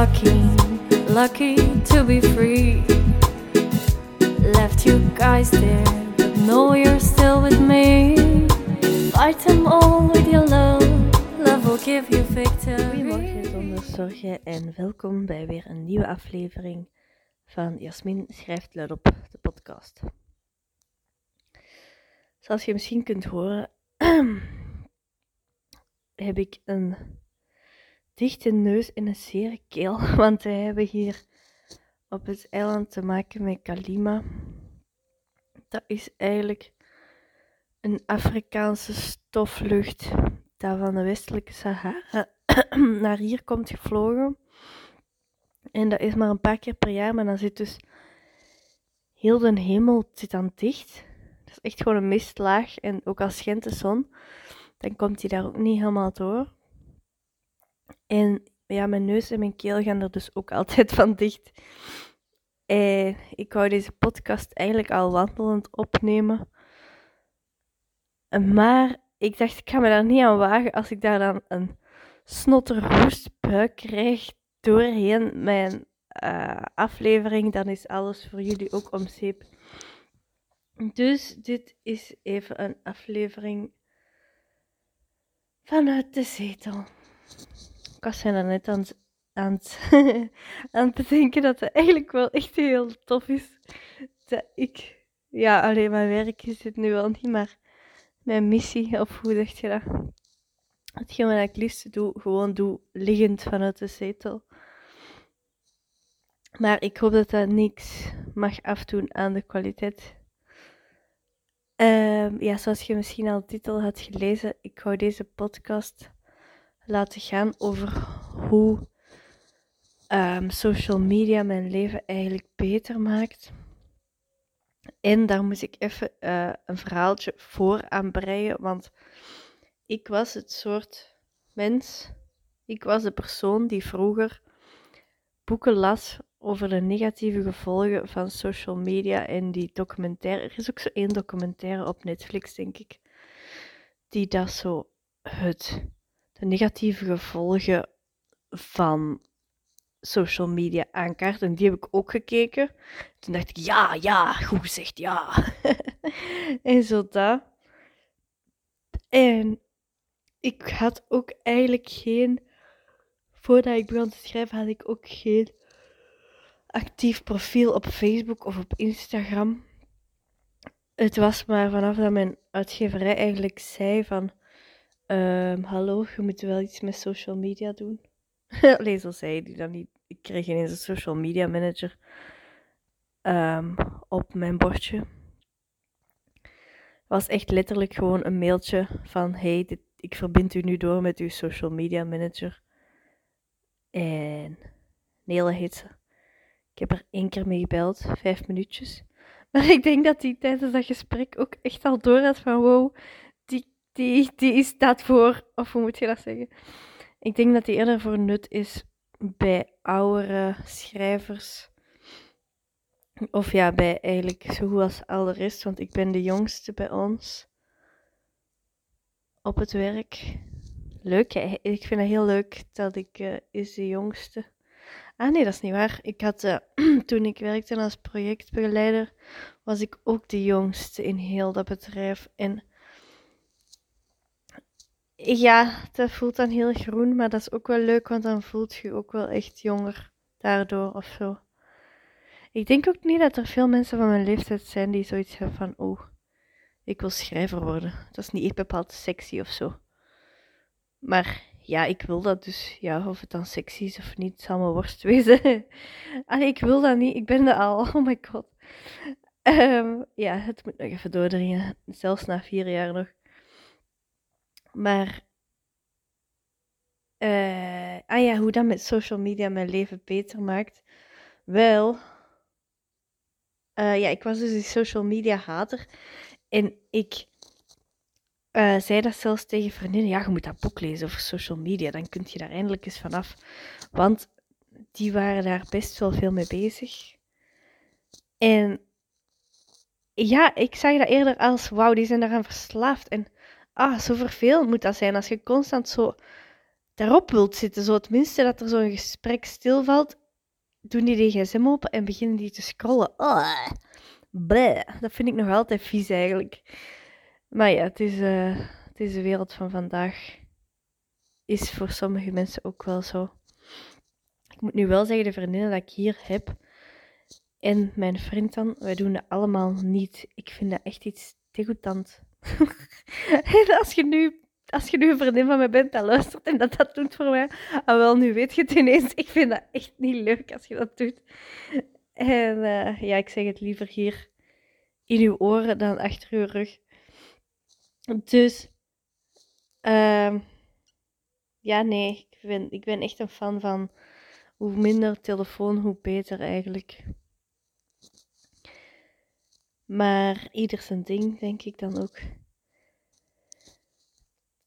lucky, lucky to be free. Left you guys there, but know you're still with me. Fight them all with your love, love will give you victory. Goedemorgen zonder zorgen en welkom bij weer een nieuwe aflevering van Jasmin schrijft luidop, de podcast. Zoals je misschien kunt horen, heb ik een dichte neus en een zere keel, want we hebben hier op het eiland te maken met Kalima. Dat is eigenlijk een Afrikaanse stoflucht dat van de westelijke Sahara naar hier komt gevlogen. En dat is maar een paar keer per jaar, maar dan zit dus heel de hemel zit dan dicht. Dat is echt gewoon een mistlaag. En ook als schijnt de zon, dan komt hij daar ook niet helemaal door. En ja, mijn neus en mijn keel gaan er dus ook altijd van dicht. En ik wou deze podcast eigenlijk al wandelend opnemen. Maar ik dacht, ik ga me daar niet aan wagen als ik daar dan een snotterhoestbuik krijg doorheen mijn uh, aflevering. Dan is alles voor jullie ook om zeep. Dus dit is even een aflevering vanuit de zetel. Ik was er net aan, aan, het, aan het bedenken dat het eigenlijk wel echt heel tof is. Dat ik, ja, alleen mijn werk is het nu wel niet, maar mijn missie, of hoe zeg je dat? Hetgeen wat ik liefst doe, gewoon doe liggend vanuit de zetel. Maar ik hoop dat dat niks mag afdoen aan de kwaliteit. Um, ja, zoals je misschien al de titel had gelezen, ik hou deze podcast laten gaan over hoe um, social media mijn leven eigenlijk beter maakt. En daar moest ik even uh, een verhaaltje voor aanbreien, want ik was het soort mens, ik was de persoon die vroeger boeken las over de negatieve gevolgen van social media en die documentaire. Er is ook zo één documentaire op Netflix, denk ik, die dat zo het, de negatieve gevolgen van social media aankaart. En die heb ik ook gekeken. Toen dacht ik, ja, ja, goed gezegd, ja. en zo dat. En ik had ook eigenlijk geen, voordat ik begon te schrijven, had ik ook geen actief profiel op Facebook of op Instagram. Het was maar vanaf dat mijn uitgeverij eigenlijk zei van... Um, hallo, je moet wel iets met social media doen. Alleen zo zei die dan niet. Ik kreeg ineens een social media manager um, op mijn bordje. was echt letterlijk gewoon een mailtje van... Hey, ik verbind u nu door met uw social media manager. En Nele heet ze. Ik heb er één keer mee gebeld, vijf minuutjes. Maar ik denk dat hij tijdens dat gesprek ook echt al door had van wow, die, die, staat voor, of hoe moet je dat zeggen? Ik denk dat die eerder voor nut is bij oudere schrijvers. Of ja, bij eigenlijk zo goed als al de rest, want ik ben de jongste bij ons op het werk. Leuk, hè? ik vind het heel leuk dat ik uh, is de jongste. Ah nee, dat is niet waar. Ik had, uh, toen ik werkte als projectbegeleider, was ik ook de jongste in heel dat bedrijf. En ja, dat voelt dan heel groen, maar dat is ook wel leuk, want dan voelt je ook wel echt jonger daardoor of zo. Ik denk ook niet dat er veel mensen van mijn leeftijd zijn die zoiets hebben van, oh, ik wil schrijver worden. Dat is niet echt bepaald sexy of zo. Maar ja, ik wil dat dus. Ja, of het dan sexy is of niet, zal me worst wezen. Ik wil dat niet. Ik ben er al. Oh my god. Um, ja, het moet nog even doordringen. Zelfs na vier jaar nog. Maar. Uh, ah ja, hoe dat met social media mijn leven beter maakt. Wel. Uh, ja, ik was dus die social media hater. En ik uh, zei dat zelfs tegen vriendinnen. Ja, je moet dat boek lezen over social media. Dan kun je daar eindelijk eens vanaf. Want die waren daar best wel veel mee bezig. En ja, ik zag dat eerder als, wauw, die zijn daaraan verslaafd. En ah, zo vervelend moet dat zijn als je constant zo daarop wilt zitten. Zo het minste dat er zo'n gesprek stilvalt, doen die de gsm open en beginnen die te scrollen. Oh, bleh. Dat vind ik nog altijd vies eigenlijk. Maar ja, het is, uh, het is de wereld van vandaag. Is voor sommige mensen ook wel zo. Ik moet nu wel zeggen, de vriendinnen dat ik hier heb en mijn vriend dan, wij doen dat allemaal niet. Ik vind dat echt iets degoutant. en als je nu als je nu een vriendin van mij bent dat luistert en dat dat doet voor mij, ah wel, nu weet je het ineens. Ik vind dat echt niet leuk als je dat doet. En uh, ja, ik zeg het liever hier in uw oren dan achter uw rug. Dus, uh, ja, nee, ik ik ben echt een fan van hoe minder telefoon, hoe beter eigenlijk. Maar ieder zijn ding, denk ik dan ook.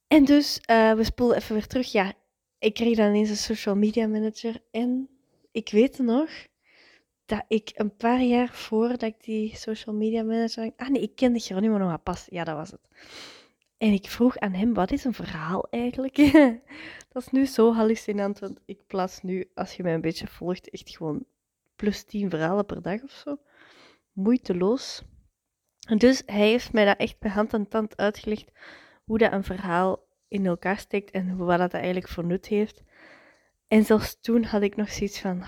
En dus, uh, we spoelen even weer terug. Ja, ik kreeg dan ineens een social media manager. En ik weet nog dat ik een paar jaar voordat ik die social media manager... Ah nee, ik kende Geronimo nog pas. Ja, dat was het. En ik vroeg aan hem, wat is een verhaal eigenlijk? dat is nu zo hallucinant, want ik plaats nu, als je mij een beetje volgt, echt gewoon plus 10 verhalen per dag of zo. Moeiteloos. Dus hij heeft mij dat echt bij hand en tand uitgelegd hoe dat een verhaal in elkaar steekt en wat dat eigenlijk voor nut heeft. En zelfs toen had ik nog zoiets van,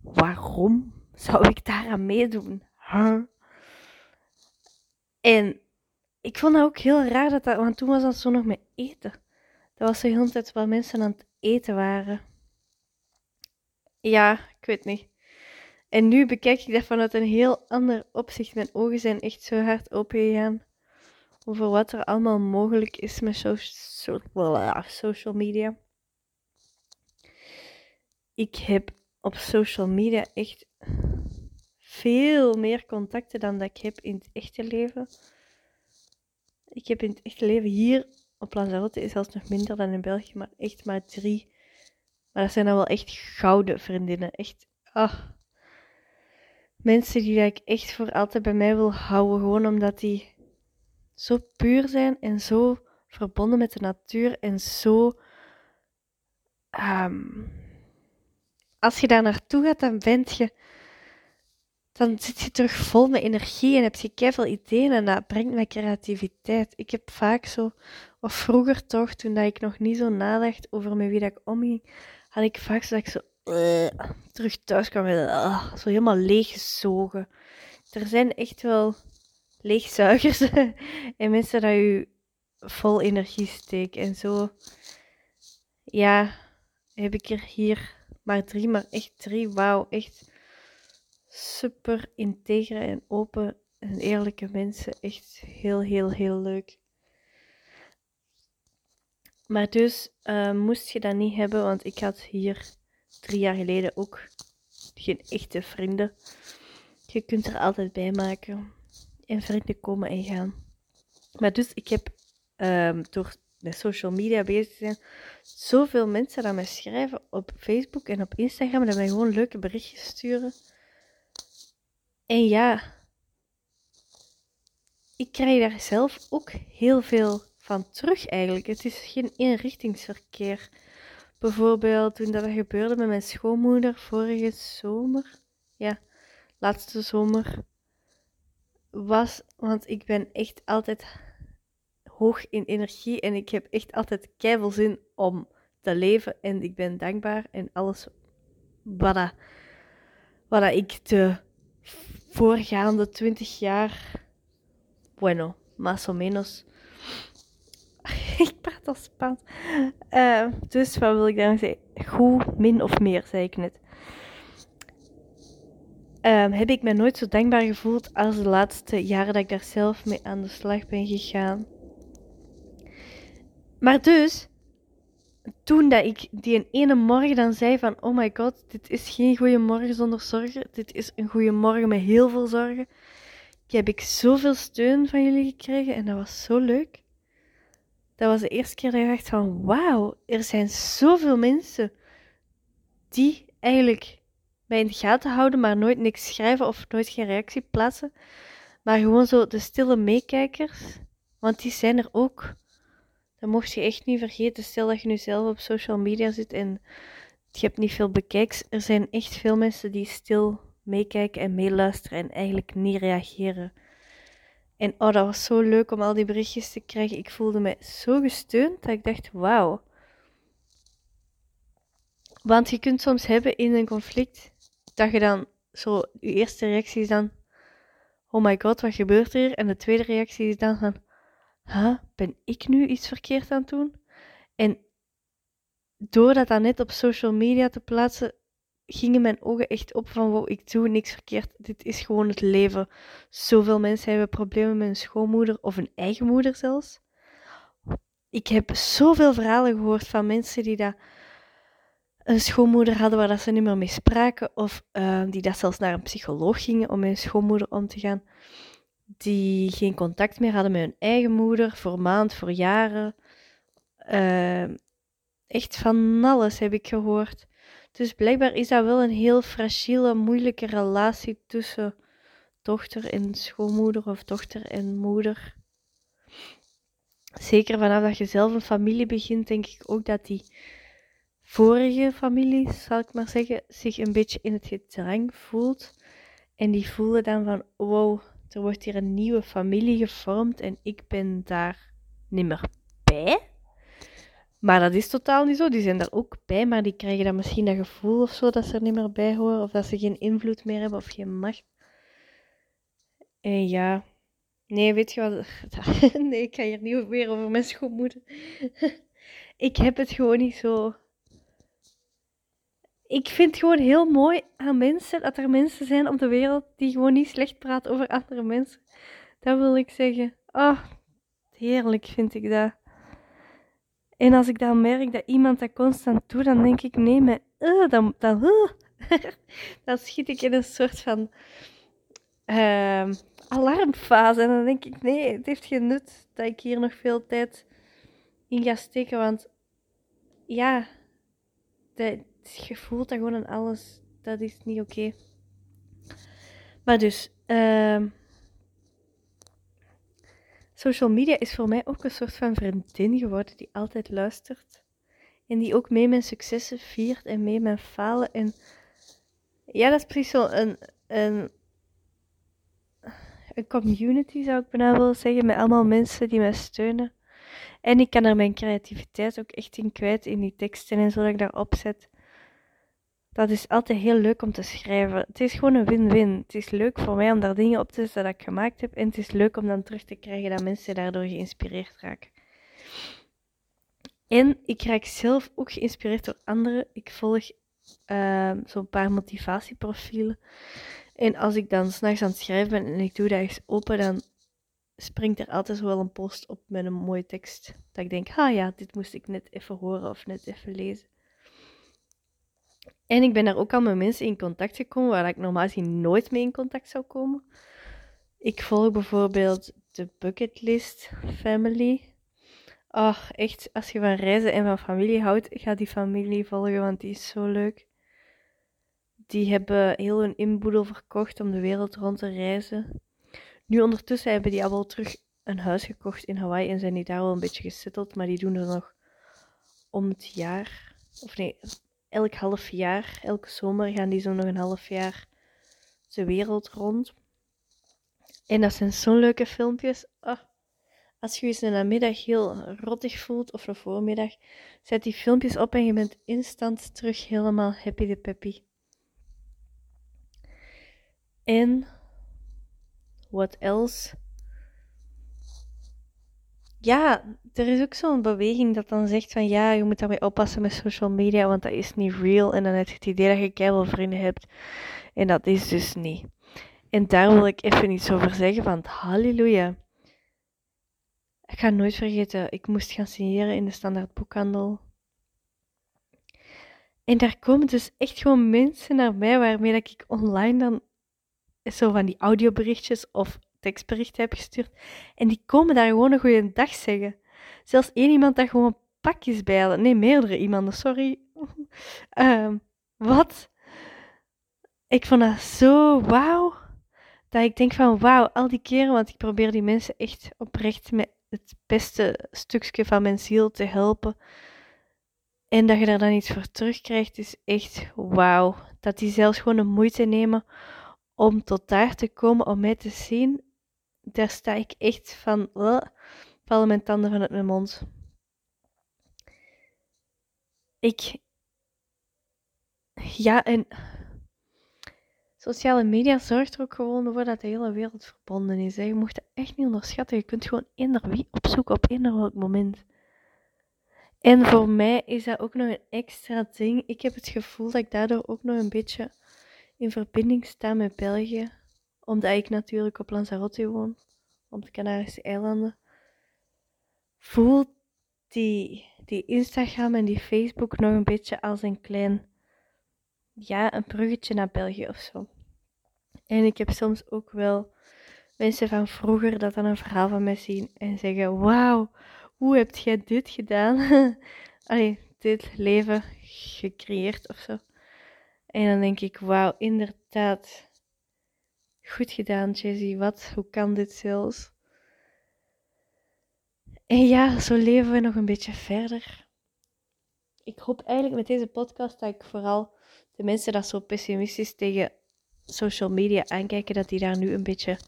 waarom zou ik daaraan meedoen? En ik vond dat ook heel raar, dat dat, want toen was dat zo nog met eten. Dat was de hele tijd waar mensen aan het eten waren. Ja, ik weet niet. En nu bekijk ik dat vanuit een heel ander opzicht. Mijn ogen zijn echt zo hard open gegaan over wat er allemaal mogelijk is met so so social media. Ik heb op social media echt veel meer contacten dan dat ik heb in het echte leven. Ik heb in het echte leven hier op Lanzarote zelfs nog minder dan in België, maar echt maar drie. Maar dat zijn dan wel echt gouden vriendinnen. Echt, ah. Mensen die ik echt voor altijd bij mij wil houden, gewoon omdat die zo puur zijn en zo verbonden met de natuur en zo. Um, als je daar naartoe gaat, dan bent je. Dan zit je terug vol met energie en heb je keihard ideeën en dat brengt mij creativiteit. Ik heb vaak zo, of vroeger toch, toen dat ik nog niet zo nadacht over met wie dat ik omging, had ik vaak zo dat zo uh, terug thuis kwam uh, zo helemaal leeggezogen. Er zijn echt wel leegzuigers en mensen dat je vol energie steken. En zo, ja, heb ik er hier maar drie, maar echt drie. Wauw, echt super integere en open en eerlijke mensen. Echt heel, heel, heel leuk. Maar dus uh, moest je dat niet hebben, want ik had hier drie jaar geleden ook geen echte vrienden. Je kunt er altijd bij maken en vrienden komen en gaan. Maar dus ik heb um, door met social media bezig te zijn, zoveel mensen dat mij schrijven op Facebook en op Instagram, dat mij gewoon leuke berichtjes sturen. En ja, ik krijg daar zelf ook heel veel van terug eigenlijk. Het is geen eenrichtingsverkeer. Bijvoorbeeld toen dat gebeurde met mijn schoonmoeder vorige zomer. Ja, laatste zomer was, want ik ben echt altijd hoog in energie en ik heb echt altijd keihard zin om te leven en ik ben dankbaar en alles wat, dat, ik de voorgaande twintig jaar, bueno, más o menos, ik praat al Spaans, uh, dus wat wil ik dan zeggen, goed, min of meer, zei ik net. Um, heb ik me nooit zo dankbaar gevoeld als de laatste jaren dat ik daar zelf mee aan de slag ben gegaan. Maar dus, toen dat ik die ene morgen dan zei van, oh my god, dit is geen goede morgen zonder zorgen, dit is een goede morgen met heel veel zorgen, heb ik zoveel steun van jullie gekregen en dat was zo leuk. Dat was de eerste keer dat ik dacht van, wauw, er zijn zoveel mensen die eigenlijk mij in de gaten houden, maar nooit niks schrijven of nooit geen reactie plaatsen. Maar gewoon zo de stille meekijkers, want die zijn er ook. Dat mocht je echt niet vergeten. Stel dat je nu zelf op social media zit en je hebt niet veel bekijks. Er zijn echt veel mensen die stil meekijken en meeluisteren en eigenlijk niet reageren. En oh, dat was zo leuk om al die berichtjes te krijgen. Ik voelde me zo gesteund dat ik dacht, wauw. Want je kunt soms hebben in een conflict dat je dan zo, je eerste reactie is dan, oh my god, wat gebeurt er? En de tweede reactie is dan van, huh, ben ik nu iets verkeerd aan het doen? En door dat dan net op social media te plaatsen, gingen mijn ogen echt op van wow, ik doe niks verkeerd. Dit is gewoon het leven. Zoveel mensen hebben problemen met een schoonmoeder of een eigen moeder zelfs. Ik heb zoveel verhalen gehoord van mensen die dat een schoonmoeder hadden waar dat ze niet meer mee spraken, of uh, die dat zelfs naar een psycholoog gingen om met hun schoonmoeder om te gaan, die geen contact meer hadden met hun eigen moeder voor maand, voor jaren. Uh, echt van alles heb ik gehoord. Dus blijkbaar is dat wel een heel fragiele, moeilijke relatie tussen dochter en schoonmoeder of dochter en moeder. Zeker vanaf dat je zelf een familie begint, denk ik ook dat die vorige familie, zal ik maar zeggen, zich een beetje in het gedrang voelt. En die voelen dan van, wow, er wordt hier een nieuwe familie gevormd en ik ben daar niet meer bij. Maar dat is totaal niet zo. Die zijn daar ook bij, maar die krijgen dan misschien dat gevoel of zo dat ze er niet meer bij horen. Of dat ze geen invloed meer hebben of geen macht. En ja. Nee, weet je wat? nee, ik ga hier niet meer over mijn schoonmoeder. ik heb het gewoon niet zo. Ik vind het gewoon heel mooi aan mensen dat er mensen zijn op de wereld die gewoon niet slecht praten over andere mensen. Dat wil ik zeggen. Oh, heerlijk vind ik dat. En als ik dan merk dat iemand dat constant doet, dan denk ik, nee, maar uh, dan, dan, uh, dan schiet ik in een soort van uh, alarmfase. En dan denk ik, nee, het heeft geen nut dat ik hier nog veel tijd in ga steken. Want ja, de, je voelt dat gewoon aan alles. Dat is niet oké. Maar dus, uh, Social media is voor mij ook een soort van vriendin geworden die altijd luistert. En die ook mee mijn successen viert en mee mijn falen. En ja, dat is precies zo een, een, een community, zou ik bijna willen zeggen, met allemaal mensen die mij steunen. En ik kan er mijn creativiteit ook echt in kwijt in die teksten en zo dat ik daarop zet dat is altijd heel leuk om te schrijven. Het is gewoon een win-win. Het is leuk voor mij om daar dingen op te zetten dat ik gemaakt heb. En het is leuk om dan terug te krijgen dat mensen daardoor geïnspireerd raken. En ik raak zelf ook geïnspireerd door anderen. Ik volg uh, zo'n paar motivatieprofielen. En als ik dan s'nachts aan het schrijven ben en ik doe dat eens open, dan springt er altijd wel een post op met een mooie tekst. Dat ik denk, ah ja, dit moest ik net even horen of net even lezen. En ik ben daar ook al met mensen in contact gekomen waar ik normaal gezien nooit mee in contact zou komen. Ik volg bijvoorbeeld de Bucketlist Family. Oh, echt, als je van reizen en van familie houdt, ga die familie volgen, want die is zo leuk. Die hebben heel hun inboedel verkocht om de wereld rond te reizen. Nu ondertussen hebben die al wel terug een huis gekocht in Hawaii en zijn die daar wel een beetje gesetteld, maar die doen er nog om het jaar, of nee, elk half jaar, elke zomer gaan die zo nog een half jaar de wereld rond. En dat zijn zo'n leuke filmpjes. Oh, als je je de middag heel rottig voelt of een voormiddag, zet die filmpjes op en je bent instant terug helemaal happy de peppy. En what else? Ja, er is ook zo'n beweging dat dan zegt van ja, je moet daarmee oppassen met social media, want dat is niet real. En dan heb je het idee dat je keihard vrienden hebt. En dat is dus niet. En daar wil ik even iets over zeggen, want halleluja. Ik ga nooit vergeten, ik moest gaan signeren in de standaard boekhandel. En daar komen dus echt gewoon mensen naar mij waarmee dat ik online dan zo van die audioberichtjes of tekstbericht heb gestuurd. En die komen daar gewoon een goede dag zeggen. Zelfs één iemand dat gewoon pakjes bij. Nee, meerdere iemanden, sorry. uh, wat? Ik vond dat zo wauw. Dat ik denk van wauw, al die keren, want ik probeer die mensen echt oprecht met het beste stukje van mijn ziel te helpen. En dat je daar dan iets voor terugkrijgt, is echt wauw. Dat die zelfs gewoon de moeite nemen om tot daar te komen, om mij te zien. Daar sta ik echt van, uh, vallen mijn tanden vanuit mijn mond. Ik, ja, en sociale media zorgt er ook gewoon voor dat de hele wereld verbonden is. Je mocht het echt niet onderschatten. Je kunt gewoon eender wie opzoeken op eender welk moment. En voor mij is dat ook nog een extra ding. Ik heb het gevoel dat ik daardoor ook nog een beetje in verbinding sta met België. Omdat ik natuurlijk op Lanzarote woon, op de Canarische eilanden. Voelt die, die Instagram en die Facebook nog een beetje als een klein, ja, een bruggetje naar België of zo. En ik heb soms ook wel mensen van vroeger dat dan een verhaal van mij zien en zeggen: Wauw, hoe heb jij dit gedaan? Allee, dit leven gecreëerd of zo. En dan denk ik: Wauw, inderdaad. Goed gedaan, Jessie. Wat? Hoe kan dit zelfs? En ja, zo leven we nog een beetje verder. Ik hoop eigenlijk met deze podcast dat ik vooral de mensen dat zo pessimistisch tegen social media aankijken, dat die daar nu een beetje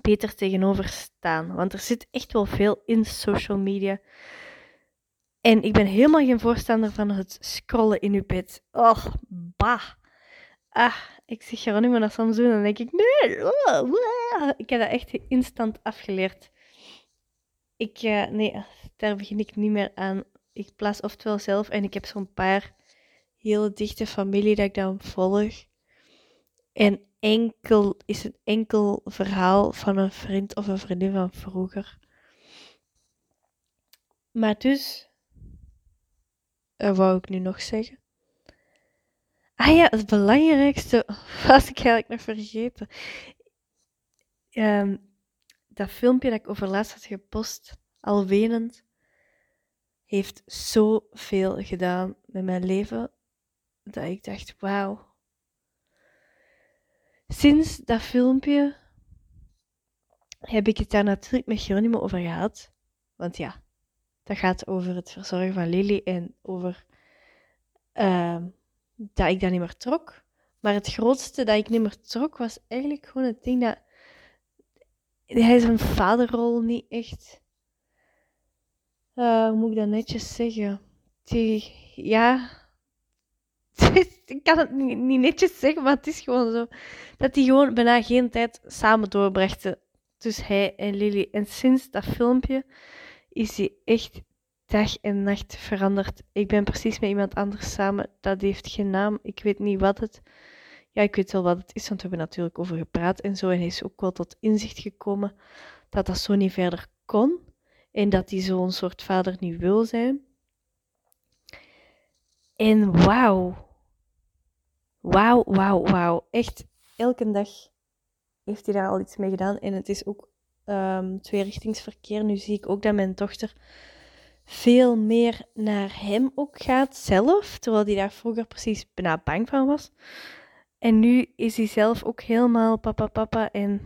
beter tegenover staan. Want er zit echt wel veel in social media. En ik ben helemaal geen voorstander van het scrollen in uw bed. Oh, bah. Ah, ik zeg Geronimo naar soms doen en dan denk ik, nee. Oh, ik heb dat echt instant afgeleerd. Ik, uh, nee, daar begin ik niet meer aan. Ik plaats oftewel zelf en ik heb zo'n paar hele dichte familie dat ik dan volg. En enkel, is het enkel verhaal van een vriend of een vriendin van vroeger. Maar dus, wat wou ik nu nog zeggen? Ah ja, het belangrijkste was ik eigenlijk nog vergeten. Um, dat filmpje dat ik over laatst had gepost, al wenend, heeft zoveel gedaan met mijn leven dat ik dacht, wauw. Sinds dat filmpje heb ik het daar natuurlijk met Geronimo over gehad. Want ja, dat gaat over het verzorgen van Lily en over uh, dat ik dat niet meer trok. Maar het grootste dat ik niet meer trok was eigenlijk gewoon het ding dat hij zijn vaderrol niet echt. Uh, hoe moet ik dat netjes zeggen? Die, ja. ik kan het niet, niet, netjes zeggen, maar het is gewoon zo. Dat hij gewoon bijna geen tijd samen doorbrachten. Dus hij en Lily. En sinds dat filmpje is hij echt dag en nacht veranderd. Ik ben precies met iemand anders samen. Dat heeft geen naam. Ik weet niet wat het ja, ik weet wel wat het is, want we hebben natuurlijk over gepraat en zo. En hij is ook wel tot inzicht gekomen dat dat zo niet verder kon. En dat hij zo'n soort vader niet wil zijn. En wauw. Wauw, wauw, wauw. Echt, elke dag heeft hij daar al iets mee gedaan. En het is ook um, tweerichtingsverkeer. Nu zie ik ook dat mijn dochter veel meer naar hem ook gaat zelf. Terwijl hij daar vroeger precies bijna bang van was. En nu is hij zelf ook helemaal papa papa en...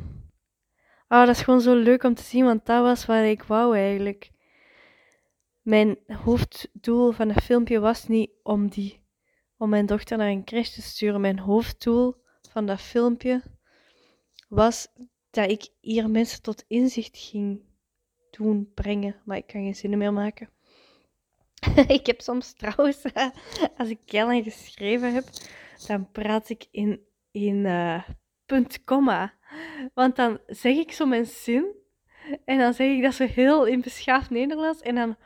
Oh, dat is gewoon zo leuk om te zien, want dat was wat ik wou eigenlijk. Mijn hoofddoel van het filmpje was niet om, die, om mijn dochter naar een crash te sturen. Mijn hoofddoel van dat filmpje was dat ik hier mensen tot inzicht ging doen, brengen. Maar ik kan geen zinnen meer maken. ik heb soms trouwens, als ik heel geschreven heb, dan praat ik in, in uh, punt, komma. Want dan zeg ik zo mijn zin en dan zeg ik dat zo heel in beschaafd Nederlands en dan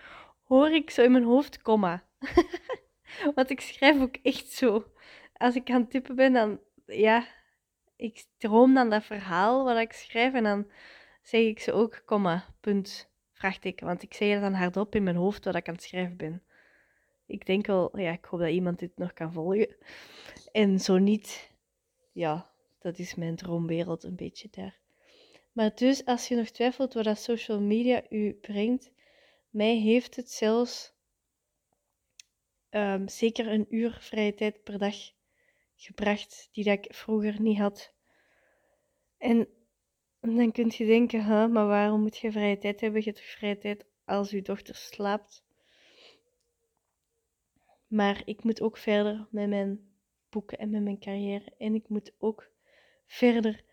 hoor ik zo in mijn hoofd komma. Want ik schrijf ook echt zo. Als ik aan het typen ben, dan ja, ik droom dan dat verhaal wat ik schrijf en dan zeg ik ze ook komma, punt, vraagteken. Want ik zeg het dan hardop in mijn hoofd wat ik aan het schrijven ben. Ik denk wel, ja, ik hoop dat iemand dit nog kan volgen. En zo niet, ja, dat is mijn droomwereld een beetje daar. Maar dus, als je nog twijfelt wat dat social media u brengt, mij heeft het zelfs um, zeker een uur vrije tijd per dag gebracht, die dat ik vroeger niet had. En En dan kun je denken, huh, maar waarom moet je vrije tijd hebben? Je hebt toch vrije tijd als je dochter slaapt? Maar ik moet ook verder met mijn boeken en met mijn carrière. En ik moet ook verder.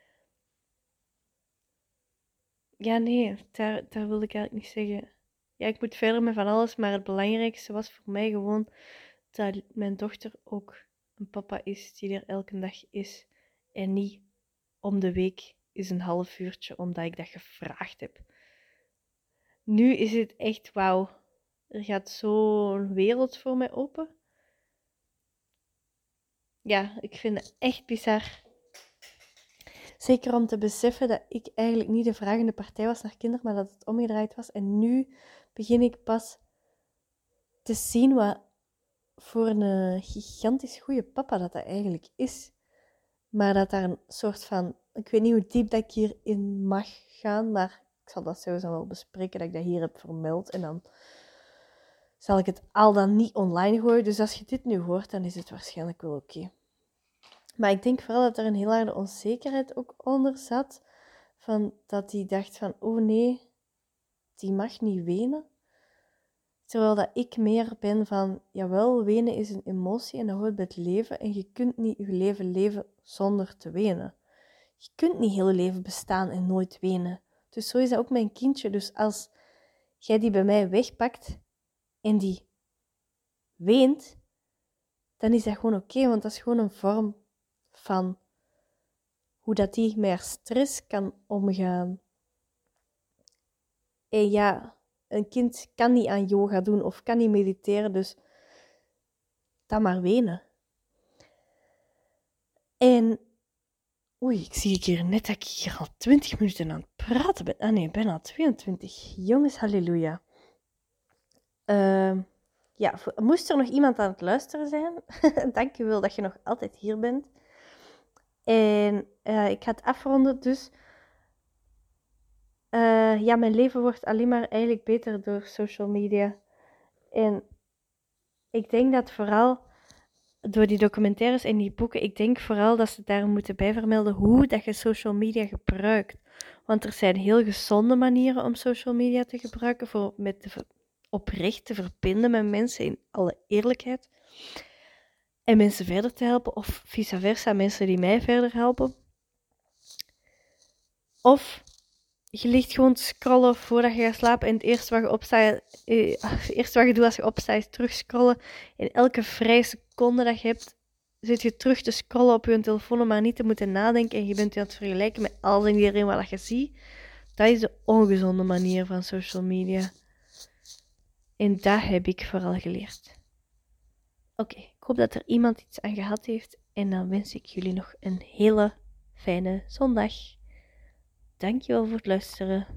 Ja, nee, daar, daar wil ik eigenlijk niet zeggen. Ja, ik moet verder met van alles, maar het belangrijkste was voor mij gewoon dat mijn dochter ook een papa is die er elke dag is. En niet om de week is een half uurtje omdat ik dat gevraagd heb. Nu is het echt wauw. Er gaat zo'n wereld voor mij open. Ja, ik vind het echt bizar. Zeker om te beseffen dat ik eigenlijk niet de vragende partij was naar kinderen, maar dat het omgedraaid was. En nu begin ik pas te zien wat voor een gigantisch goede papa dat dat eigenlijk is. Maar dat daar een soort van, ik weet niet hoe diep dat ik hierin mag gaan, maar ik zal dat sowieso wel bespreken, dat ik dat hier heb vermeld. En dan zal ik het al dan niet online gooien. Dus als je dit nu hoort, dan is het waarschijnlijk wel oké. Maar ik denk vooral dat er een heel harde onzekerheid ook onder zat. Van dat hij dacht van, oh nee, die mag niet wenen. Terwijl dat ik meer ben van, jawel, wenen is een emotie en dat hoort bij het leven. En je kunt niet je leven leven zonder te wenen. Je kunt niet heel leven bestaan en nooit wenen. Dus zo is dat ook mijn kindje. Dus als jij die bij mij wegpakt en die weent, dan is dat gewoon oké, want dat is gewoon een vorm van hoe dat die met haar stress kan omgaan. En ja, een kind kan niet aan yoga doen of kan niet mediteren, dus dan maar wenen. En oei, ik zie hier net dat ik hier al 20 minuten aan het praten ben. Ah nee, al 22. Jongens, halleluja. Uh, ja, moest er nog iemand aan het luisteren zijn? Dank je wel dat je nog altijd hier bent. En uh, ik ga het afronden, dus uh, ja, mijn leven wordt alleen maar eigenlijk beter door social media. En ik denk dat vooral door die documentaires en die boeken, ik denk vooral dat ze daar moeten bijvermelden hoe dat je social media gebruikt. Want er zijn heel gezonde manieren om social media te gebruiken voor met oprecht te verbinden met mensen in alle eerlijkheid. En mensen verder te helpen, of vice versa, mensen die mij verder helpen. Of je ligt gewoon te scrollen voordat je gaat slapen. En het eerste wat je opstaat, eh, eerste wat je doet als je opstaat, is terugscrollen. En elke vrije seconde dat je hebt, zit je terug te scrollen op je telefoon om maar niet te moeten nadenken. En je bent je aan het vergelijken met alles en iedereen wat je ziet. Dat is de ongezonde manier van social media. En dat heb ik vooral geleerd. Oké, ik hoop dat er iemand iets aan gehad heeft. En dan wens ik jullie nog een hele fijne zondag. Dankjewel voor het luisteren.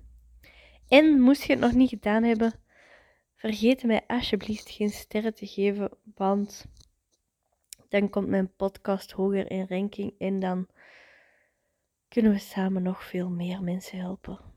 En moest je het nog niet gedaan hebben, vergeet mij alsjeblieft geen sterren te geven, want dan komt mijn podcast hoger in ranking en dan kunnen we samen nog veel meer mensen helpen.